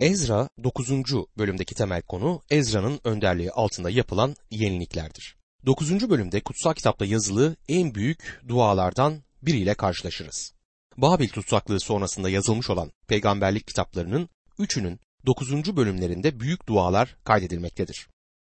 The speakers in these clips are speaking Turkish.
Ezra 9. bölümdeki temel konu Ezra'nın önderliği altında yapılan yeniliklerdir. 9. bölümde kutsal kitapta yazılı en büyük dualardan biriyle karşılaşırız. Babil tutsaklığı sonrasında yazılmış olan peygamberlik kitaplarının üçünün 9. bölümlerinde büyük dualar kaydedilmektedir.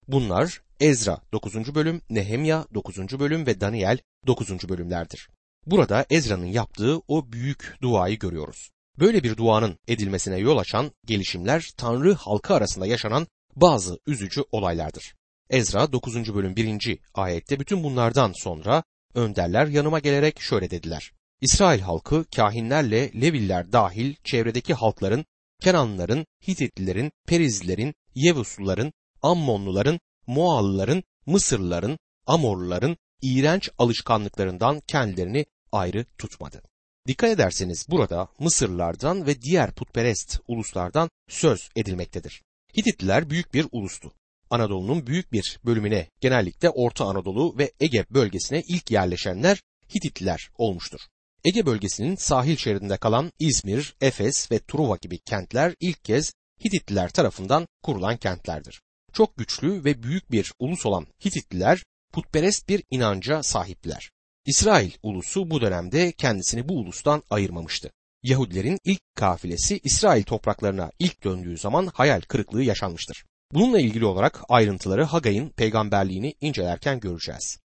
Bunlar Ezra 9. bölüm, Nehemya 9. bölüm ve Daniel 9. bölümlerdir. Burada Ezra'nın yaptığı o büyük duayı görüyoruz. Böyle bir duanın edilmesine yol açan gelişimler Tanrı halkı arasında yaşanan bazı üzücü olaylardır. Ezra 9. bölüm 1. ayette bütün bunlardan sonra önderler yanıma gelerek şöyle dediler. İsrail halkı kahinlerle Leviller dahil çevredeki halkların, Kenanlıların, Hititlilerin, Perizlilerin, Yevusluların, Ammonluların, Moallıların, Mısırlıların, Amorluların iğrenç alışkanlıklarından kendilerini ayrı tutmadı. Dikkat ederseniz burada Mısırlılardan ve diğer putperest uluslardan söz edilmektedir. Hititliler büyük bir ulustu. Anadolu'nun büyük bir bölümüne genellikle Orta Anadolu ve Ege bölgesine ilk yerleşenler Hititliler olmuştur. Ege bölgesinin sahil şeridinde kalan İzmir, Efes ve Truva gibi kentler ilk kez Hititliler tarafından kurulan kentlerdir. Çok güçlü ve büyük bir ulus olan Hititliler putperest bir inanca sahiptiler. İsrail ulusu bu dönemde kendisini bu ulustan ayırmamıştı. Yahudilerin ilk kafilesi İsrail topraklarına ilk döndüğü zaman hayal kırıklığı yaşanmıştır. Bununla ilgili olarak ayrıntıları Hagay'ın peygamberliğini incelerken göreceğiz.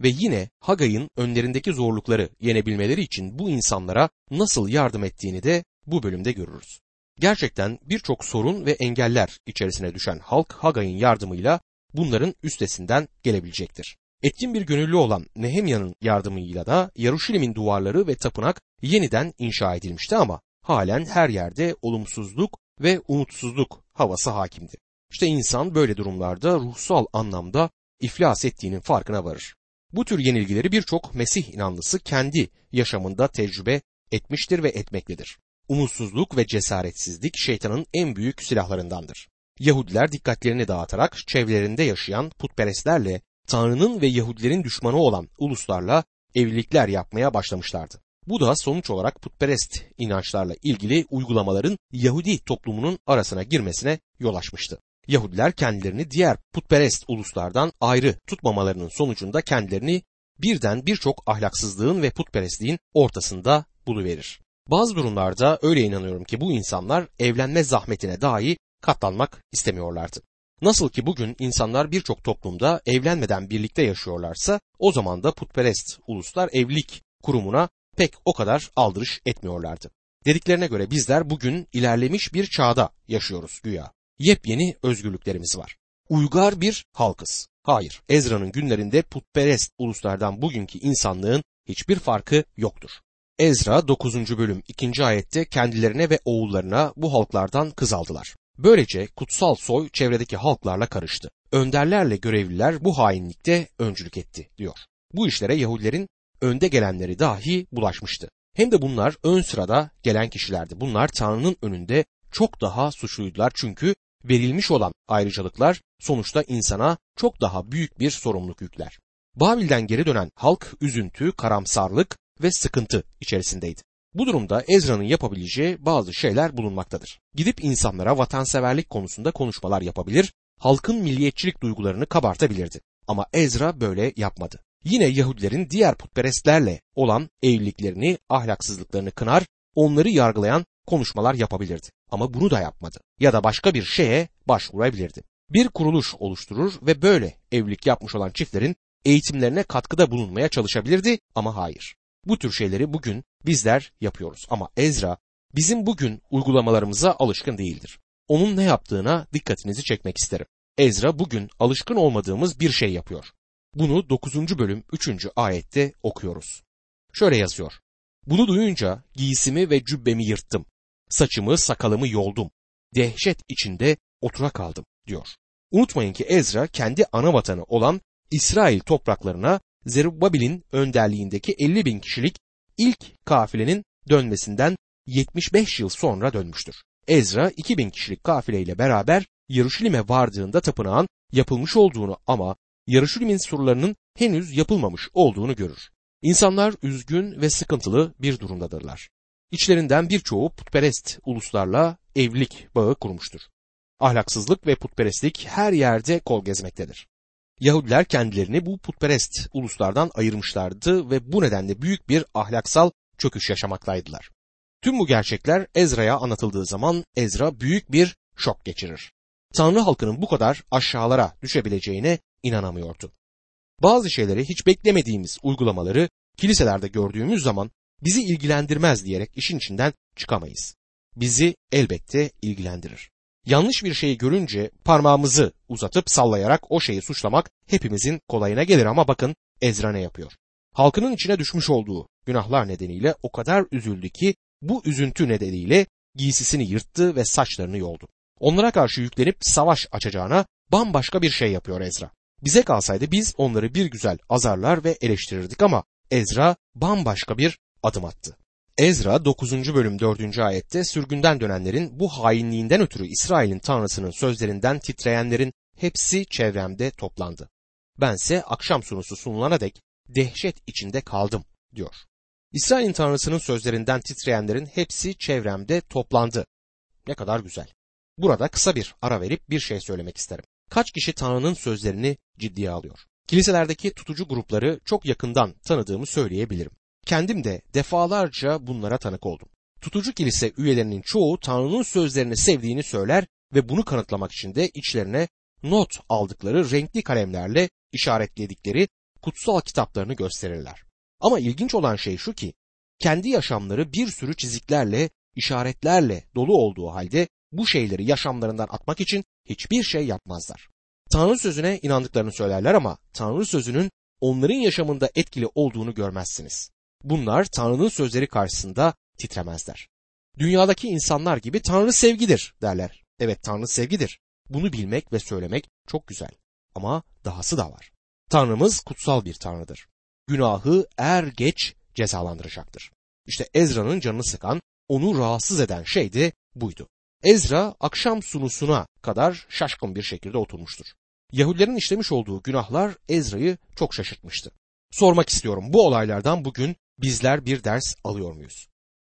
Ve yine Hagay'ın önlerindeki zorlukları yenebilmeleri için bu insanlara nasıl yardım ettiğini de bu bölümde görürüz. Gerçekten birçok sorun ve engeller içerisine düşen halk Hagay'ın yardımıyla bunların üstesinden gelebilecektir. Etkin bir gönüllü olan Nehemya'nın yardımıyla da Yaruşilim'in duvarları ve tapınak yeniden inşa edilmişti ama halen her yerde olumsuzluk ve umutsuzluk havası hakimdi. İşte insan böyle durumlarda ruhsal anlamda iflas ettiğinin farkına varır. Bu tür yenilgileri birçok Mesih inanlısı kendi yaşamında tecrübe etmiştir ve etmektedir. Umutsuzluk ve cesaretsizlik şeytanın en büyük silahlarındandır. Yahudiler dikkatlerini dağıtarak çevrelerinde yaşayan putperestlerle Tanrı'nın ve Yahudilerin düşmanı olan uluslarla evlilikler yapmaya başlamışlardı. Bu da sonuç olarak putperest inançlarla ilgili uygulamaların Yahudi toplumunun arasına girmesine yol açmıştı. Yahudiler kendilerini diğer putperest uluslardan ayrı tutmamalarının sonucunda kendilerini birden birçok ahlaksızlığın ve putperestliğin ortasında buluverir. Bazı durumlarda öyle inanıyorum ki bu insanlar evlenme zahmetine dahi katlanmak istemiyorlardı. Nasıl ki bugün insanlar birçok toplumda evlenmeden birlikte yaşıyorlarsa o zaman da putperest uluslar evlilik kurumuna pek o kadar aldırış etmiyorlardı. Dediklerine göre bizler bugün ilerlemiş bir çağda yaşıyoruz güya. Yepyeni özgürlüklerimiz var. Uygar bir halkız. Hayır, Ezra'nın günlerinde putperest uluslardan bugünkü insanlığın hiçbir farkı yoktur. Ezra 9. bölüm 2. ayette kendilerine ve oğullarına bu halklardan kız aldılar. Böylece kutsal soy çevredeki halklarla karıştı. Önderlerle görevliler bu hainlikte öncülük etti diyor. Bu işlere Yahudilerin önde gelenleri dahi bulaşmıştı. Hem de bunlar ön sırada gelen kişilerdi. Bunlar Tanrı'nın önünde çok daha suçluydular çünkü verilmiş olan ayrıcalıklar sonuçta insana çok daha büyük bir sorumluluk yükler. Babil'den geri dönen halk üzüntü, karamsarlık ve sıkıntı içerisindeydi. Bu durumda Ezra'nın yapabileceği bazı şeyler bulunmaktadır. Gidip insanlara vatanseverlik konusunda konuşmalar yapabilir, halkın milliyetçilik duygularını kabartabilirdi. Ama Ezra böyle yapmadı. Yine Yahudilerin diğer putperestlerle olan evliliklerini, ahlaksızlıklarını kınar, onları yargılayan konuşmalar yapabilirdi. Ama bunu da yapmadı. Ya da başka bir şeye başvurabilirdi. Bir kuruluş oluşturur ve böyle evlilik yapmış olan çiftlerin eğitimlerine katkıda bulunmaya çalışabilirdi ama hayır. Bu tür şeyleri bugün bizler yapıyoruz ama Ezra bizim bugün uygulamalarımıza alışkın değildir. Onun ne yaptığına dikkatinizi çekmek isterim. Ezra bugün alışkın olmadığımız bir şey yapıyor. Bunu 9. bölüm 3. ayette okuyoruz. Şöyle yazıyor. Bunu duyunca giysimi ve cübbemi yırttım. Saçımı sakalımı yoldum. Dehşet içinde otura kaldım diyor. Unutmayın ki Ezra kendi ana vatanı olan İsrail topraklarına Zerubbabil'in önderliğindeki 50 bin kişilik ilk kafilenin dönmesinden 75 yıl sonra dönmüştür. Ezra 2000 kişilik kafileyle beraber Yaruşilim'e vardığında tapınağın yapılmış olduğunu ama Yaruşilim'in surlarının henüz yapılmamış olduğunu görür. İnsanlar üzgün ve sıkıntılı bir durumdadırlar. İçlerinden birçoğu putperest uluslarla evlilik bağı kurmuştur. Ahlaksızlık ve putperestlik her yerde kol gezmektedir. Yahudiler kendilerini bu putperest uluslardan ayırmışlardı ve bu nedenle büyük bir ahlaksal çöküş yaşamaktaydılar. Tüm bu gerçekler Ezra'ya anlatıldığı zaman Ezra büyük bir şok geçirir. Tanrı halkının bu kadar aşağılara düşebileceğine inanamıyordu. Bazı şeyleri hiç beklemediğimiz uygulamaları kiliselerde gördüğümüz zaman bizi ilgilendirmez diyerek işin içinden çıkamayız. Bizi elbette ilgilendirir. Yanlış bir şeyi görünce parmağımızı uzatıp sallayarak o şeyi suçlamak hepimizin kolayına gelir ama bakın Ezra ne yapıyor? Halkının içine düşmüş olduğu günahlar nedeniyle o kadar üzüldü ki bu üzüntü nedeniyle giysisini yırttı ve saçlarını yoldu. Onlara karşı yüklenip savaş açacağına bambaşka bir şey yapıyor Ezra. Bize kalsaydı biz onları bir güzel azarlar ve eleştirirdik ama Ezra bambaşka bir adım attı. Ezra 9. bölüm 4. ayette sürgünden dönenlerin bu hainliğinden ötürü İsrail'in tanrısının sözlerinden titreyenlerin hepsi çevremde toplandı. Bense akşam sunusu sunulana dek dehşet içinde kaldım diyor. İsrail'in tanrısının sözlerinden titreyenlerin hepsi çevremde toplandı. Ne kadar güzel. Burada kısa bir ara verip bir şey söylemek isterim. Kaç kişi Tanrı'nın sözlerini ciddiye alıyor? Kiliselerdeki tutucu grupları çok yakından tanıdığımı söyleyebilirim. Kendim de defalarca bunlara tanık oldum. Tutucu kilise üyelerinin çoğu Tanrı'nın sözlerini sevdiğini söyler ve bunu kanıtlamak için de içlerine not aldıkları renkli kalemlerle işaretledikleri kutsal kitaplarını gösterirler. Ama ilginç olan şey şu ki kendi yaşamları bir sürü çiziklerle, işaretlerle dolu olduğu halde bu şeyleri yaşamlarından atmak için hiçbir şey yapmazlar. Tanrı sözüne inandıklarını söylerler ama Tanrı sözünün onların yaşamında etkili olduğunu görmezsiniz. Bunlar Tanrı'nın sözleri karşısında titremezler. Dünyadaki insanlar gibi Tanrı sevgidir derler. Evet Tanrı sevgidir. Bunu bilmek ve söylemek çok güzel. Ama dahası da var. Tanrımız kutsal bir Tanrıdır. Günahı er geç cezalandıracaktır. İşte Ezra'nın canını sıkan, onu rahatsız eden şey de buydu. Ezra akşam sunusuna kadar şaşkın bir şekilde oturmuştur. Yahudilerin işlemiş olduğu günahlar Ezra'yı çok şaşırtmıştı. Sormak istiyorum bu olaylardan bugün bizler bir ders alıyor muyuz?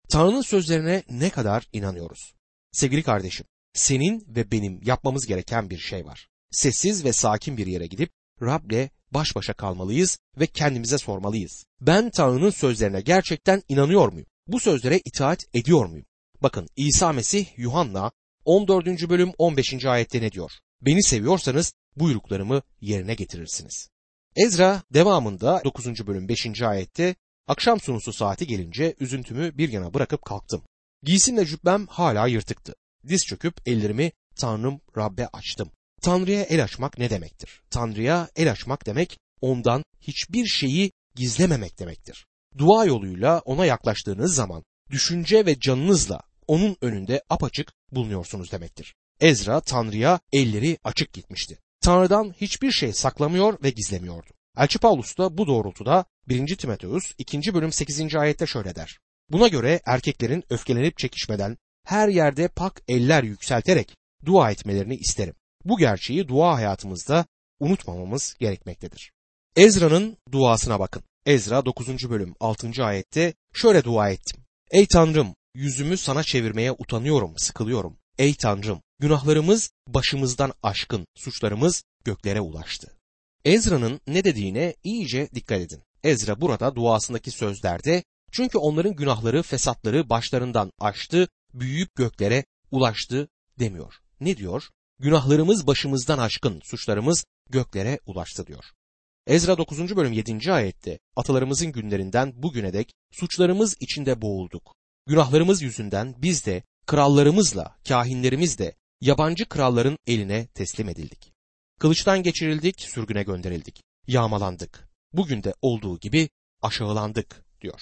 Tanrı'nın sözlerine ne kadar inanıyoruz? Sevgili kardeşim, senin ve benim yapmamız gereken bir şey var. Sessiz ve sakin bir yere gidip Rab'le baş başa kalmalıyız ve kendimize sormalıyız. Ben Tanrı'nın sözlerine gerçekten inanıyor muyum? Bu sözlere itaat ediyor muyum? Bakın İsa Mesih Yuhanna 14. bölüm 15. ayette ne diyor? Beni seviyorsanız buyruklarımı yerine getirirsiniz. Ezra devamında 9. bölüm 5. ayette akşam sunusu saati gelince üzüntümü bir yana bırakıp kalktım. Giysimle cübbem hala yırtıktı. Diz çöküp ellerimi Tanrım Rabbe açtım. Tanrı'ya el açmak ne demektir? Tanrı'ya el açmak demek ondan hiçbir şeyi gizlememek demektir. Dua yoluyla ona yaklaştığınız zaman düşünce ve canınızla onun önünde apaçık bulunuyorsunuz demektir. Ezra Tanrı'ya elleri açık gitmişti. Tanrı'dan hiçbir şey saklamıyor ve gizlemiyordu. Elçi Paulus da bu doğrultuda 1. Timoteus 2. bölüm 8. ayette şöyle der. Buna göre erkeklerin öfkelenip çekişmeden her yerde pak eller yükselterek dua etmelerini isterim. Bu gerçeği dua hayatımızda unutmamamız gerekmektedir. Ezra'nın duasına bakın. Ezra 9. bölüm 6. ayette şöyle dua ettim. Ey Tanrım yüzümü sana çevirmeye utanıyorum, sıkılıyorum. Ey Tanrım günahlarımız başımızdan aşkın, suçlarımız göklere ulaştı. Ezra'nın ne dediğine iyice dikkat edin. Ezra burada duasındaki sözlerde çünkü onların günahları, fesatları başlarından aştı, büyüyüp göklere ulaştı demiyor. Ne diyor? Günahlarımız başımızdan aşkın, suçlarımız göklere ulaştı diyor. Ezra 9. bölüm 7. ayette atalarımızın günlerinden bugüne dek suçlarımız içinde boğulduk. Günahlarımız yüzünden biz de krallarımızla, kahinlerimiz de yabancı kralların eline teslim edildik. Kılıçtan geçirildik, sürgüne gönderildik. Yağmalandık. Bugün de olduğu gibi aşağılandık diyor.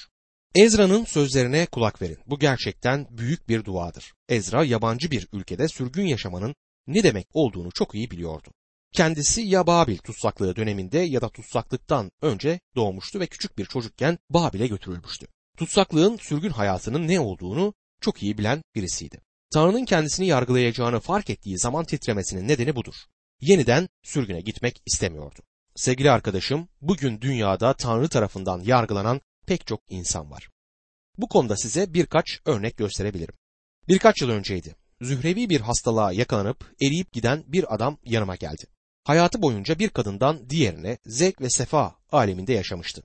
Ezra'nın sözlerine kulak verin. Bu gerçekten büyük bir duadır. Ezra yabancı bir ülkede sürgün yaşamanın ne demek olduğunu çok iyi biliyordu. Kendisi ya Babil tutsaklığı döneminde ya da tutsaklıktan önce doğmuştu ve küçük bir çocukken Babil'e götürülmüştü. Tutsaklığın sürgün hayatının ne olduğunu çok iyi bilen birisiydi. Tanrı'nın kendisini yargılayacağını fark ettiği zaman titremesinin nedeni budur. Yeniden sürgüne gitmek istemiyordu. Sevgili arkadaşım, bugün dünyada Tanrı tarafından yargılanan pek çok insan var. Bu konuda size birkaç örnek gösterebilirim. Birkaç yıl önceydi. Zührevi bir hastalığa yakalanıp eriyip giden bir adam yanıma geldi. Hayatı boyunca bir kadından diğerine zevk ve sefa aleminde yaşamıştı.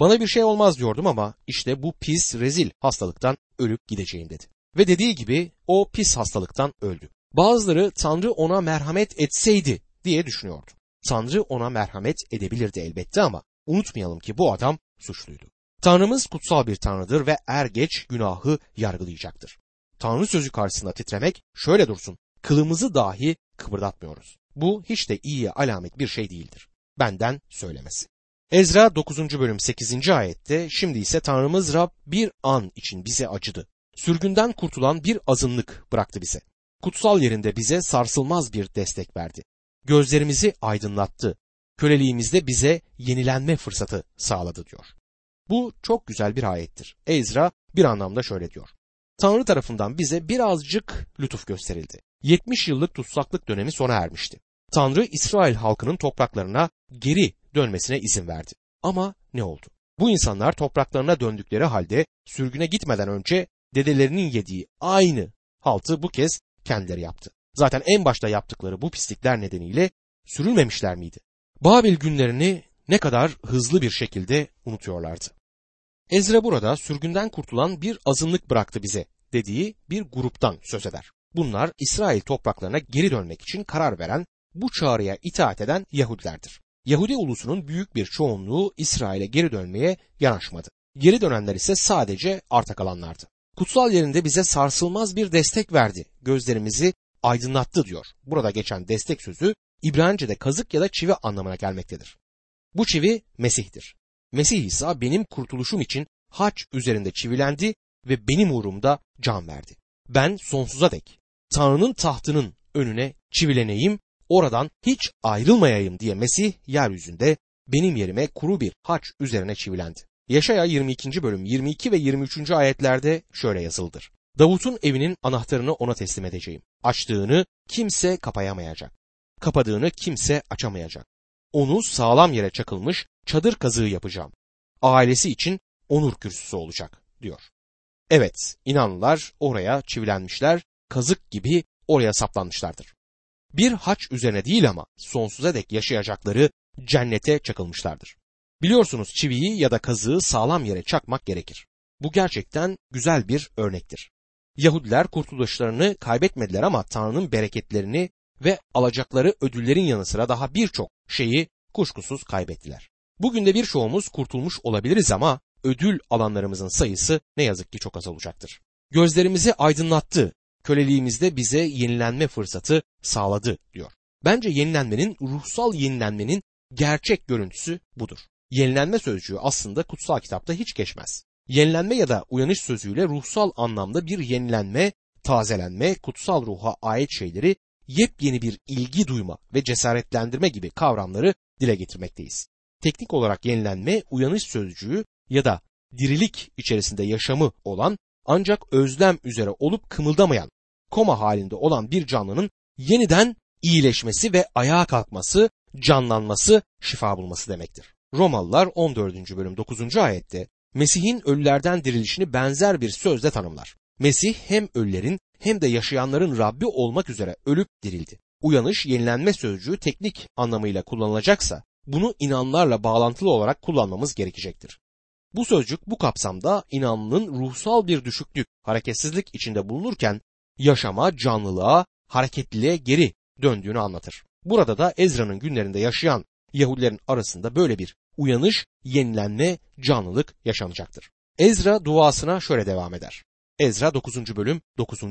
Bana bir şey olmaz diyordum ama işte bu pis, rezil hastalıktan ölüp gideceğim dedi. Ve dediği gibi o pis hastalıktan öldü. Bazıları Tanrı ona merhamet etseydi diye düşünüyordu. Tanrı ona merhamet edebilirdi elbette ama unutmayalım ki bu adam suçluydu. Tanrımız kutsal bir tanrıdır ve er geç günahı yargılayacaktır. Tanrı sözü karşısında titremek şöyle dursun. Kılımızı dahi kıpırdatmıyoruz. Bu hiç de iyiye alamet bir şey değildir. Benden söylemesi. Ezra 9. bölüm 8. ayette şimdi ise Tanrımız Rab bir an için bize acıdı. Sürgünden kurtulan bir azınlık bıraktı bize. Kutsal yerinde bize sarsılmaz bir destek verdi. Gözlerimizi aydınlattı. Köleliğimizde bize yenilenme fırsatı sağladı diyor. Bu çok güzel bir ayettir. Ezra bir anlamda şöyle diyor. Tanrı tarafından bize birazcık lütuf gösterildi. 70 yıllık tutsaklık dönemi sona ermişti. Tanrı İsrail halkının topraklarına geri dönmesine izin verdi. Ama ne oldu? Bu insanlar topraklarına döndükleri halde sürgüne gitmeden önce dedelerinin yediği aynı haltı bu kez kendileri yaptı. Zaten en başta yaptıkları bu pislikler nedeniyle sürülmemişler miydi? Babil günlerini ne kadar hızlı bir şekilde unutuyorlardı. Ezra burada sürgünden kurtulan bir azınlık bıraktı bize dediği bir gruptan söz eder. Bunlar İsrail topraklarına geri dönmek için karar veren, bu çağrıya itaat eden Yahudilerdir. Yahudi ulusunun büyük bir çoğunluğu İsrail'e geri dönmeye yanaşmadı. Geri dönenler ise sadece arta kalanlardı. Kutsal yerinde bize sarsılmaz bir destek verdi. Gözlerimizi aydınlattı diyor. Burada geçen destek sözü İbranice'de kazık ya da çivi anlamına gelmektedir. Bu çivi Mesih'tir. Mesih İsa benim kurtuluşum için haç üzerinde çivilendi ve benim uğrumda can verdi. Ben sonsuza dek Tanrı'nın tahtının önüne çivileneyim, oradan hiç ayrılmayayım diye Mesih yeryüzünde benim yerime kuru bir haç üzerine çivilendi. Yaşaya 22. bölüm 22 ve 23. ayetlerde şöyle yazıldır. Davut'un evinin anahtarını ona teslim edeceğim. Açtığını kimse kapayamayacak. Kapadığını kimse açamayacak. Onu sağlam yere çakılmış çadır kazığı yapacağım. Ailesi için onur kürsüsü olacak diyor. Evet, inanlılar oraya çivilenmişler, kazık gibi oraya saplanmışlardır. Bir haç üzerine değil ama sonsuza dek yaşayacakları cennete çakılmışlardır. Biliyorsunuz çiviyi ya da kazığı sağlam yere çakmak gerekir. Bu gerçekten güzel bir örnektir. Yahudiler kurtuluşlarını kaybetmediler ama Tanrı'nın bereketlerini ve alacakları ödüllerin yanı sıra daha birçok şeyi kuşkusuz kaybettiler. Bugün de birçoğumuz kurtulmuş olabiliriz ama ödül alanlarımızın sayısı ne yazık ki çok az olacaktır. Gözlerimizi aydınlattı, köleliğimizde bize yenilenme fırsatı sağladı diyor. Bence yenilenmenin, ruhsal yenilenmenin gerçek görüntüsü budur. Yenilenme sözcüğü aslında kutsal kitapta hiç geçmez. Yenilenme ya da uyanış sözüyle ruhsal anlamda bir yenilenme, tazelenme, kutsal ruha ait şeyleri yepyeni bir ilgi duyma ve cesaretlendirme gibi kavramları dile getirmekteyiz. Teknik olarak yenilenme, uyanış sözcüğü ya da dirilik içerisinde yaşamı olan ancak özlem üzere olup kımıldamayan, koma halinde olan bir canlının yeniden iyileşmesi ve ayağa kalkması, canlanması, şifa bulması demektir. Romalılar 14. bölüm 9. ayette Mesih'in ölülerden dirilişini benzer bir sözle tanımlar. Mesih hem ölülerin hem de yaşayanların Rabbi olmak üzere ölüp dirildi. Uyanış, yenilenme sözcüğü teknik anlamıyla kullanılacaksa bunu inanlarla bağlantılı olarak kullanmamız gerekecektir. Bu sözcük bu kapsamda inanlının ruhsal bir düşüklük, hareketsizlik içinde bulunurken yaşama, canlılığa, hareketliliğe geri döndüğünü anlatır. Burada da Ezra'nın günlerinde yaşayan Yahudilerin arasında böyle bir uyanış, yenilenme, canlılık yaşanacaktır. Ezra duasına şöyle devam eder. Ezra 9. bölüm 9.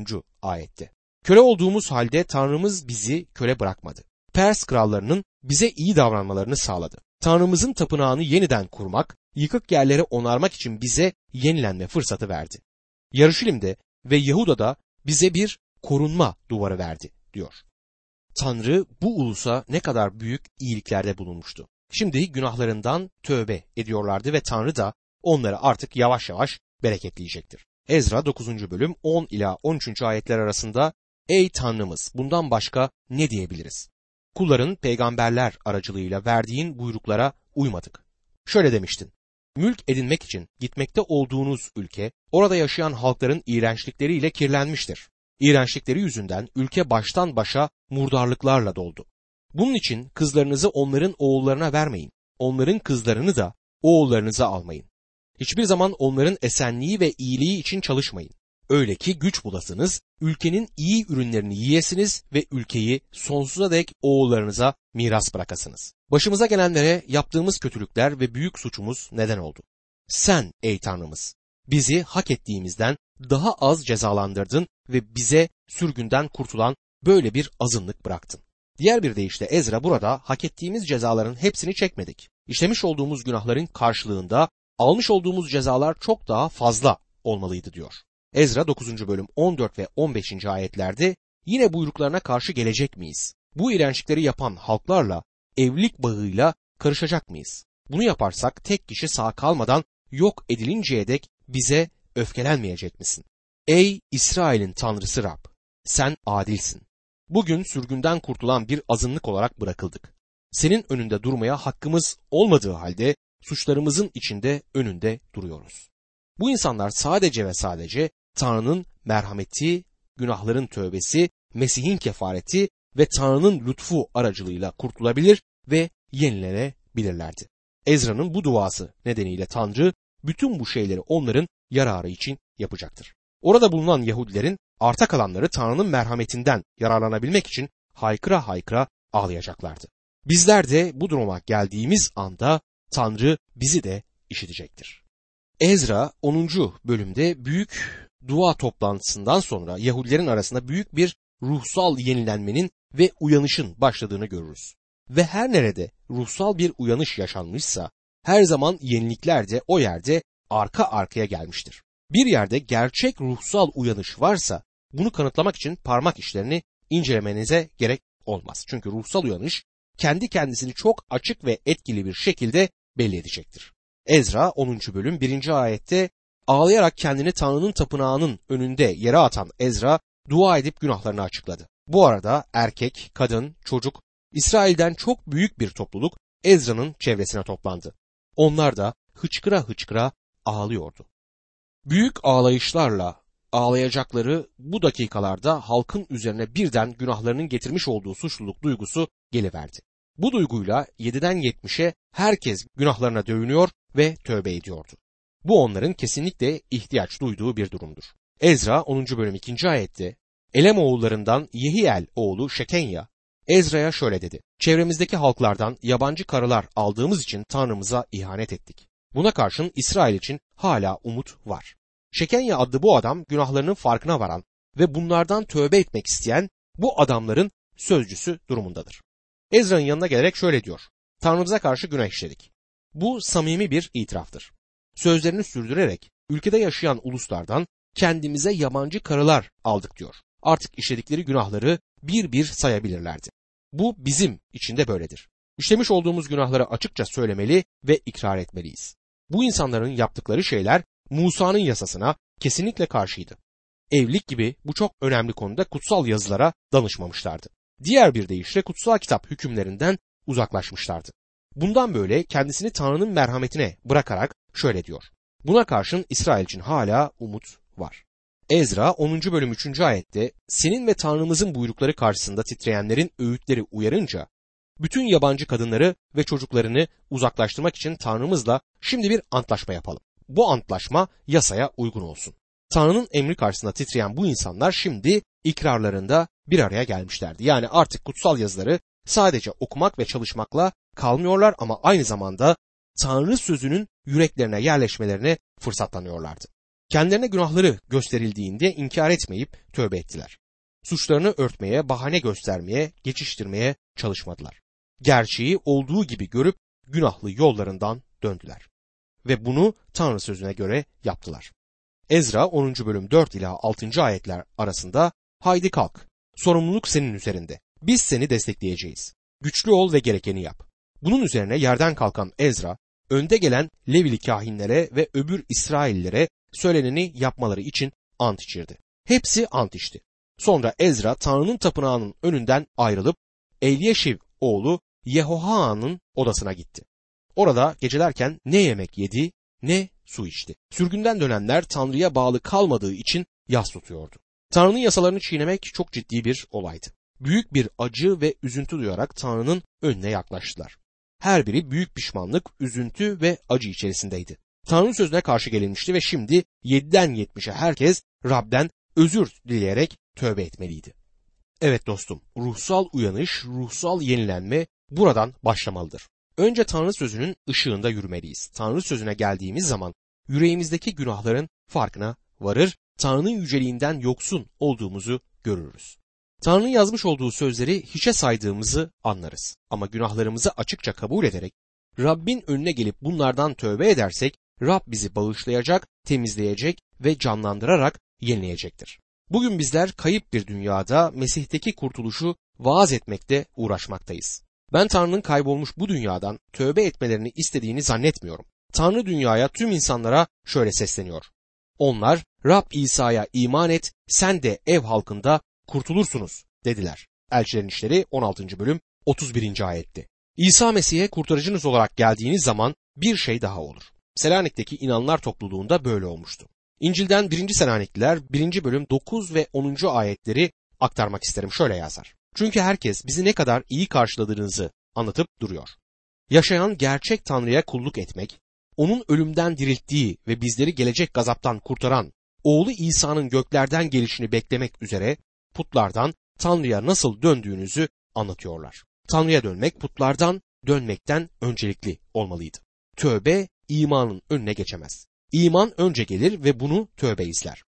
ayette. Köle olduğumuz halde Tanrımız bizi köle bırakmadı. Pers krallarının bize iyi davranmalarını sağladı. Tanrımızın tapınağını yeniden kurmak, yıkık yerleri onarmak için bize yenilenme fırsatı verdi. Yarışilim'de ve Yahuda'da bize bir korunma duvarı verdi diyor. Tanrı bu ulusa ne kadar büyük iyiliklerde bulunmuştu. Şimdi günahlarından tövbe ediyorlardı ve Tanrı da onları artık yavaş yavaş bereketleyecektir. Ezra 9. bölüm 10 ila 13. ayetler arasında Ey Tanrımız bundan başka ne diyebiliriz? Kulların peygamberler aracılığıyla verdiğin buyruklara uymadık. Şöyle demiştin. Mülk edinmek için gitmekte olduğunuz ülke orada yaşayan halkların iğrençlikleriyle kirlenmiştir. İğrençlikleri yüzünden ülke baştan başa murdarlıklarla doldu. Bunun için kızlarınızı onların oğullarına vermeyin. Onların kızlarını da oğullarınıza almayın. Hiçbir zaman onların esenliği ve iyiliği için çalışmayın. Öyle ki güç bulasınız, ülkenin iyi ürünlerini yiyesiniz ve ülkeyi sonsuza dek oğullarınıza miras bırakasınız. Başımıza gelenlere yaptığımız kötülükler ve büyük suçumuz neden oldu. Sen ey Tanrımız bizi hak ettiğimizden daha az cezalandırdın ve bize sürgünden kurtulan böyle bir azınlık bıraktın. Diğer bir deyişle Ezra burada hak ettiğimiz cezaların hepsini çekmedik. İşlemiş olduğumuz günahların karşılığında almış olduğumuz cezalar çok daha fazla olmalıydı diyor. Ezra 9. bölüm 14 ve 15. ayetlerde yine buyruklarına karşı gelecek miyiz? Bu iğrençlikleri yapan halklarla evlilik bağıyla karışacak mıyız? Bunu yaparsak tek kişi sağ kalmadan yok edilinceye dek bize öfkelenmeyecek misin? Ey İsrail'in tanrısı Rab! Sen adilsin. Bugün sürgünden kurtulan bir azınlık olarak bırakıldık. Senin önünde durmaya hakkımız olmadığı halde suçlarımızın içinde önünde duruyoruz. Bu insanlar sadece ve sadece Tanrı'nın merhameti, günahların tövbesi, Mesih'in kefareti ve Tanrı'nın lütfu aracılığıyla kurtulabilir ve yenilenebilirlerdi. Ezra'nın bu duası nedeniyle Tanrı bütün bu şeyleri onların yararı için yapacaktır. Orada bulunan Yahudilerin arta kalanları Tanrı'nın merhametinden yararlanabilmek için haykıra haykıra ağlayacaklardı. Bizler de bu duruma geldiğimiz anda Tanrı bizi de işitecektir. Ezra 10. bölümde büyük dua toplantısından sonra Yahudilerin arasında büyük bir ruhsal yenilenmenin ve uyanışın başladığını görürüz. Ve her nerede ruhsal bir uyanış yaşanmışsa her zaman yenilikler de o yerde arka arkaya gelmiştir. Bir yerde gerçek ruhsal uyanış varsa bunu kanıtlamak için parmak işlerini incelemenize gerek olmaz. Çünkü ruhsal uyanış kendi kendisini çok açık ve etkili bir şekilde belli edecektir. Ezra 10. bölüm 1. ayette ağlayarak kendini Tanrı'nın tapınağının önünde yere atan Ezra dua edip günahlarını açıkladı. Bu arada erkek, kadın, çocuk, İsrail'den çok büyük bir topluluk Ezra'nın çevresine toplandı. Onlar da hıçkıra hıçkıra ağlıyordu. Büyük ağlayışlarla ağlayacakları bu dakikalarda halkın üzerine birden günahlarının getirmiş olduğu suçluluk duygusu geliverdi. Bu duyguyla 7'den 70'e herkes günahlarına dövünüyor ve tövbe ediyordu. Bu onların kesinlikle ihtiyaç duyduğu bir durumdur. Ezra 10. bölüm 2. ayette Elem oğullarından Yehiel oğlu Şekenya Ezra'ya şöyle dedi. Çevremizdeki halklardan yabancı karılar aldığımız için Tanrımıza ihanet ettik. Buna karşın İsrail için hala umut var. Şekenya adlı bu adam günahlarının farkına varan ve bunlardan tövbe etmek isteyen bu adamların sözcüsü durumundadır. Ezra'nın yanına gelerek şöyle diyor. Tanrımıza karşı günah işledik. Bu samimi bir itiraftır. Sözlerini sürdürerek ülkede yaşayan uluslardan kendimize yabancı karılar aldık diyor. Artık işledikleri günahları bir bir sayabilirlerdi. Bu bizim içinde böyledir. İşlemiş olduğumuz günahları açıkça söylemeli ve ikrar etmeliyiz. Bu insanların yaptıkları şeyler Musa'nın yasasına kesinlikle karşıydı. Evlilik gibi bu çok önemli konuda kutsal yazılara danışmamışlardı. Diğer bir deyişle kutsal kitap hükümlerinden uzaklaşmışlardı. Bundan böyle kendisini Tanrı'nın merhametine bırakarak şöyle diyor. Buna karşın İsrail için hala umut var. Ezra 10. bölüm 3. ayette senin ve Tanrımızın buyrukları karşısında titreyenlerin öğütleri uyarınca bütün yabancı kadınları ve çocuklarını uzaklaştırmak için Tanrımızla şimdi bir antlaşma yapalım. Bu antlaşma yasaya uygun olsun. Tanrı'nın emri karşısında titreyen bu insanlar şimdi ikrarlarında bir araya gelmişlerdi. Yani artık kutsal yazıları sadece okumak ve çalışmakla kalmıyorlar ama aynı zamanda Tanrı sözünün yüreklerine yerleşmelerine fırsatlanıyorlardı. Kendilerine günahları gösterildiğinde inkar etmeyip tövbe ettiler. Suçlarını örtmeye, bahane göstermeye, geçiştirmeye çalışmadılar. Gerçeği olduğu gibi görüp günahlı yollarından döndüler. Ve bunu Tanrı sözüne göre yaptılar. Ezra 10. bölüm 4 ila 6. ayetler arasında haydi kalk, sorumluluk senin üzerinde. Biz seni destekleyeceğiz. Güçlü ol ve gerekeni yap. Bunun üzerine yerden kalkan Ezra, önde gelen Levili kahinlere ve öbür İsraillere söyleneni yapmaları için ant içirdi. Hepsi ant içti. Sonra Ezra Tanrı'nın tapınağının önünden ayrılıp Elyeşiv oğlu Yehohaan'ın odasına gitti. Orada gecelerken ne yemek yedi ne su içti. Sürgünden dönenler Tanrı'ya bağlı kalmadığı için yas tutuyordu. Tanrı'nın yasalarını çiğnemek çok ciddi bir olaydı. Büyük bir acı ve üzüntü duyarak Tanrı'nın önüne yaklaştılar. Her biri büyük pişmanlık, üzüntü ve acı içerisindeydi. Tanrı sözüne karşı gelinmişti ve şimdi 7'den 70'e herkes Rab'den özür dileyerek tövbe etmeliydi. Evet dostum, ruhsal uyanış, ruhsal yenilenme buradan başlamalıdır. Önce Tanrı sözünün ışığında yürümeliyiz. Tanrı sözüne geldiğimiz zaman yüreğimizdeki günahların farkına varır, Tanrı'nın yüceliğinden yoksun olduğumuzu görürüz. Tanrı'nın yazmış olduğu sözleri hiçe saydığımızı anlarız. Ama günahlarımızı açıkça kabul ederek Rabbin önüne gelip bunlardan tövbe edersek Rab bizi bağışlayacak, temizleyecek ve canlandırarak yenileyecektir. Bugün bizler kayıp bir dünyada Mesih'teki kurtuluşu vaaz etmekte uğraşmaktayız. Ben Tanrı'nın kaybolmuş bu dünyadan tövbe etmelerini istediğini zannetmiyorum. Tanrı dünyaya tüm insanlara şöyle sesleniyor. Onlar Rab İsa'ya iman et, sen de ev halkında kurtulursunuz dediler. Elçilerin İşleri 16. bölüm 31. ayetti. İsa Mesih'e kurtarıcınız olarak geldiğiniz zaman bir şey daha olur. Selanik'teki inanlar topluluğunda böyle olmuştu. İncil'den 1. Selanikliler 1. bölüm 9 ve 10. ayetleri aktarmak isterim. Şöyle yazar. Çünkü herkes bizi ne kadar iyi karşıladığınızı anlatıp duruyor. Yaşayan gerçek Tanrı'ya kulluk etmek, onun ölümden dirilttiği ve bizleri gelecek gazaptan kurtaran oğlu İsa'nın göklerden gelişini beklemek üzere putlardan Tanrı'ya nasıl döndüğünüzü anlatıyorlar. Tanrı'ya dönmek putlardan dönmekten öncelikli olmalıydı. Tövbe imanın önüne geçemez. İman önce gelir ve bunu tövbe izler.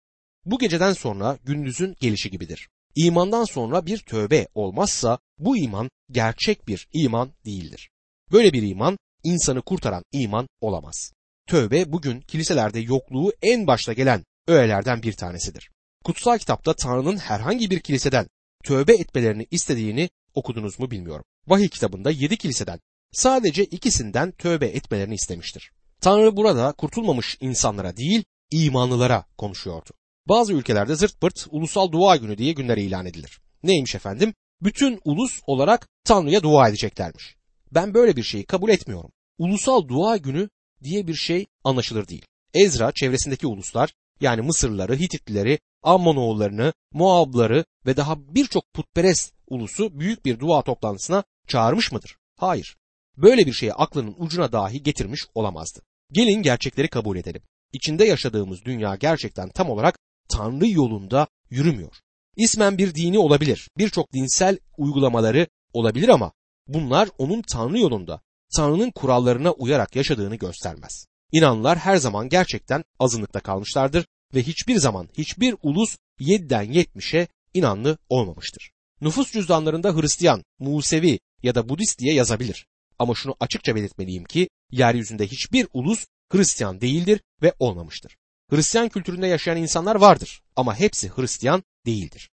Bu geceden sonra gündüzün gelişi gibidir. İmandan sonra bir tövbe olmazsa bu iman gerçek bir iman değildir. Böyle bir iman insanı kurtaran iman olamaz. Tövbe bugün kiliselerde yokluğu en başta gelen öğelerden bir tanesidir. Kutsal kitapta Tanrı'nın herhangi bir kiliseden tövbe etmelerini istediğini okudunuz mu bilmiyorum. Vahiy kitabında yedi kiliseden sadece ikisinden tövbe etmelerini istemiştir. Tanrı burada kurtulmamış insanlara değil imanlılara konuşuyordu. Bazı ülkelerde zırt pırt ulusal dua günü diye günler ilan edilir. Neymiş efendim? Bütün ulus olarak Tanrı'ya dua edeceklermiş. Ben böyle bir şeyi kabul etmiyorum. Ulusal dua günü diye bir şey anlaşılır değil. Ezra çevresindeki uluslar yani Mısırlıları, Hititlileri, Ammonoğullarını, Moabları ve daha birçok putperest ulusu büyük bir dua toplantısına çağırmış mıdır? Hayır. Böyle bir şeyi aklının ucuna dahi getirmiş olamazdı. Gelin gerçekleri kabul edelim. İçinde yaşadığımız dünya gerçekten tam olarak Tanrı yolunda yürümüyor. İsmen bir dini olabilir, birçok dinsel uygulamaları olabilir ama bunlar onun Tanrı yolunda, Tanrı'nın kurallarına uyarak yaşadığını göstermez. İnanlılar her zaman gerçekten azınlıkta kalmışlardır ve hiçbir zaman hiçbir ulus 7'den 70'e inanlı olmamıştır. Nüfus cüzdanlarında Hristiyan, Musevi ya da Budist diye yazabilir. Ama şunu açıkça belirtmeliyim ki yeryüzünde hiçbir ulus Hristiyan değildir ve olmamıştır. Hristiyan kültüründe yaşayan insanlar vardır ama hepsi Hristiyan değildir.